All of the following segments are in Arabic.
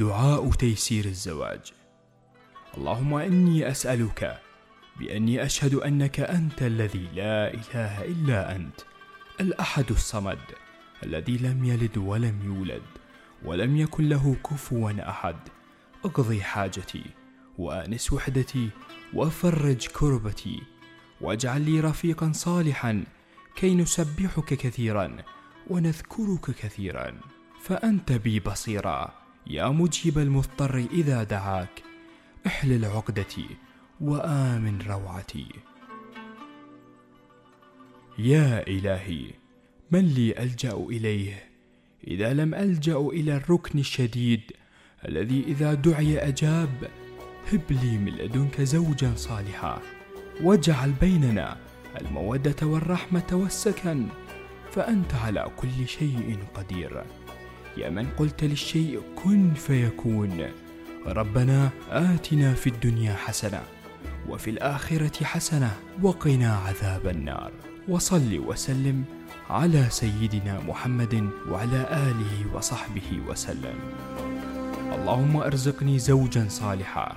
دعاء تيسير الزواج. اللهم إني أسألك بأني أشهد أنك أنت الذي لا إله إلا أنت الأحد الصمد الذي لم يلد ولم يولد ولم يكن له كفوا أحد. اقضي حاجتي وآنس وحدتي وفرج كربتي واجعل لي رفيقا صالحا كي نسبحك كثيرا ونذكرك كثيرا. فأنت بي بصيرا. يا مجيب المضطر إذا دعاك. احلل عقدتي وآمن روعتي. يا إلهي من لي ألجأ إليه؟ إذا لم ألجأ إلى الركن الشديد الذي إذا دعي أجاب هب لي من لدنك زوجا صالحا. واجعل بيننا المودة والرحمة والسكن فأنت على كل شيء قدير. يا من قلت للشيء كن فيكون. ربنا آتنا في الدنيا حسنة وفي الآخرة حسنة وقنا عذاب النار. وصل وسلم على سيدنا محمد وعلى آله وصحبه وسلم. اللهم ارزقني زوجا صالحا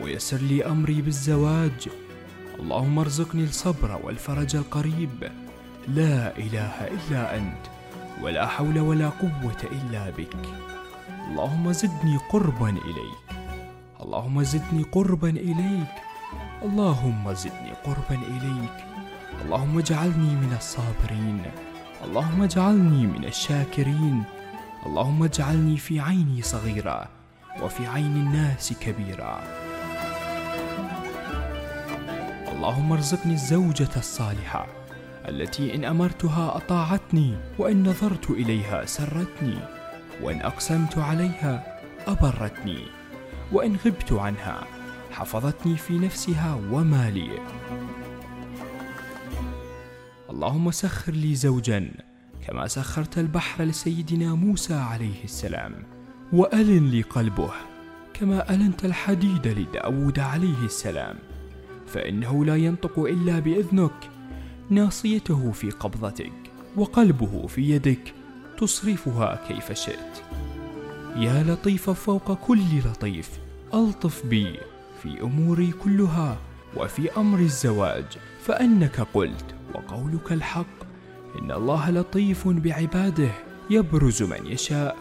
ويسر لي أمري بالزواج. اللهم ارزقني الصبر والفرج القريب. لا إله إلا أنت. ولا حول ولا قوة إلا بك. اللهم زدني قربا إليك. اللهم زدني قربا إليك. اللهم زدني قربا إليك. اللهم اجعلني من الصابرين. اللهم اجعلني من الشاكرين. اللهم اجعلني في عيني صغيرا وفي عين الناس كبيرا. اللهم ارزقني الزوجة الصالحة. التي إن أمرتها أطاعتني وإن نظرت إليها سرتني وإن أقسمت عليها أبرتني وإن غبت عنها حفظتني في نفسها ومالي اللهم سخر لي زوجا كما سخرت البحر لسيدنا موسى عليه السلام وألن لي قلبه كما ألنت الحديد لداود عليه السلام فإنه لا ينطق إلا بإذنك ناصيته في قبضتك وقلبه في يدك تصرفها كيف شئت. يا لطيف فوق كل لطيف ألطف بي في أموري كلها وفي أمر الزواج فأنك قلت وقولك الحق إن الله لطيف بعباده يبرز من يشاء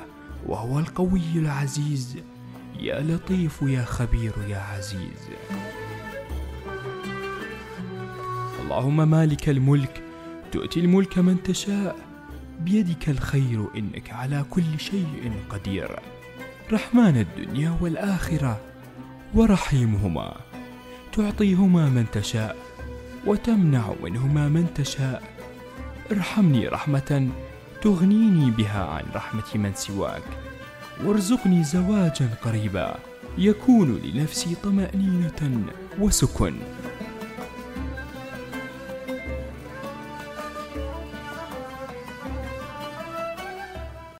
وهو القوي العزيز. يا لطيف يا خبير يا عزيز. اللهم مالك الملك تؤتي الملك من تشاء. بيدك الخير إنك على كل شيء قدير. رحمن الدنيا والآخرة ورحيمهما. تعطيهما من تشاء وتمنع منهما من تشاء. ارحمني رحمة تغنيني بها عن رحمة من سواك. وارزقني زواجا قريبا يكون لنفسي طمأنينة وسكن.